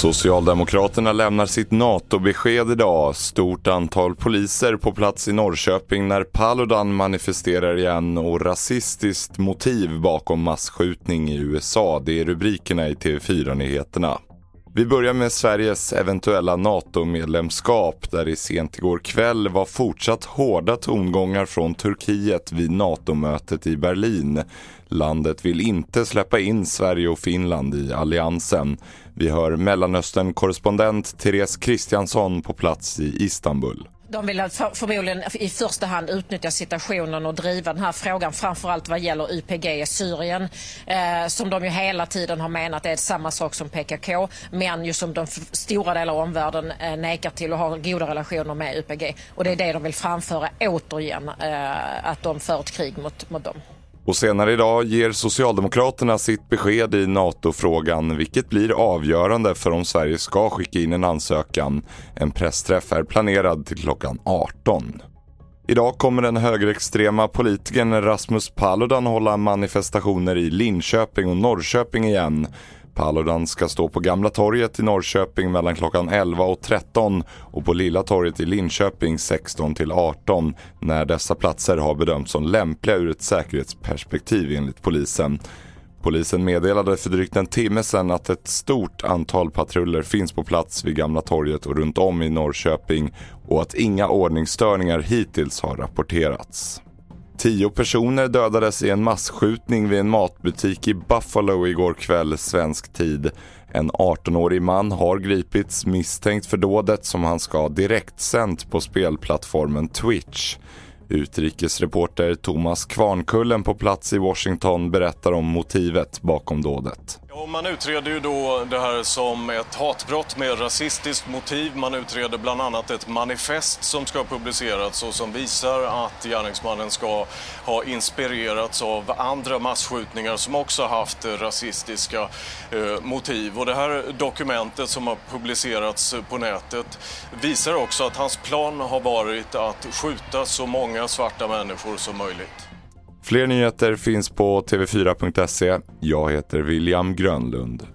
Socialdemokraterna lämnar sitt NATO-besked idag. Stort antal poliser på plats i Norrköping när Paludan manifesterar igen och rasistiskt motiv bakom massskjutning i USA. Det är rubrikerna i TV4-nyheterna. Vi börjar med Sveriges eventuella NATO-medlemskap där det sent igår kväll var fortsatt hårda tongångar från Turkiet vid NATO-mötet i Berlin. Landet vill inte släppa in Sverige och Finland i alliansen. Vi hör Mellanöstern-korrespondent Therese Kristiansson på plats i Istanbul. De vill alltså förmodligen i första hand utnyttja situationen och driva den här frågan framförallt vad gäller YPG i Syrien eh, som de ju hela tiden har menat är samma sak som PKK men ju som de stora delar av omvärlden eh, nekar till och har goda relationer med YPG och det är det de vill framföra återigen eh, att de för ett krig mot, mot dem. Och senare idag ger Socialdemokraterna sitt besked i NATO-frågan vilket blir avgörande för om Sverige ska skicka in en ansökan. En pressträff är planerad till klockan 18. Idag kommer den högerextrema politikern Rasmus Paludan hålla manifestationer i Linköping och Norrköping igen. Paludan ska stå på Gamla torget i Norrköping mellan klockan 11 och 13 och på Lilla torget i Linköping 16 till 18 när dessa platser har bedömts som lämpliga ur ett säkerhetsperspektiv enligt polisen. Polisen meddelade för drygt en timme sedan att ett stort antal patruller finns på plats vid Gamla torget och runt om i Norrköping och att inga ordningsstörningar hittills har rapporterats. Tio personer dödades i en massskjutning vid en matbutik i Buffalo igår kväll svensk tid. En 18-årig man har gripits misstänkt för dådet som han ska ha direktsänt på spelplattformen Twitch. Utrikesreporter Thomas Kvarnkullen på plats i Washington berättar om motivet bakom dådet. Ja, man utreder ju då det här som ett hatbrott med rasistiskt motiv. Man utreder bland annat ett manifest som ska publicerats och som visar att gärningsmannen ska ha inspirerats av andra massskjutningar som också haft rasistiska eh, motiv. Och det här dokumentet som har publicerats eh, på nätet visar också att hans plan har varit att skjuta så många svarta människor som möjligt. Fler nyheter finns på tv4.se. Jag heter William Grönlund.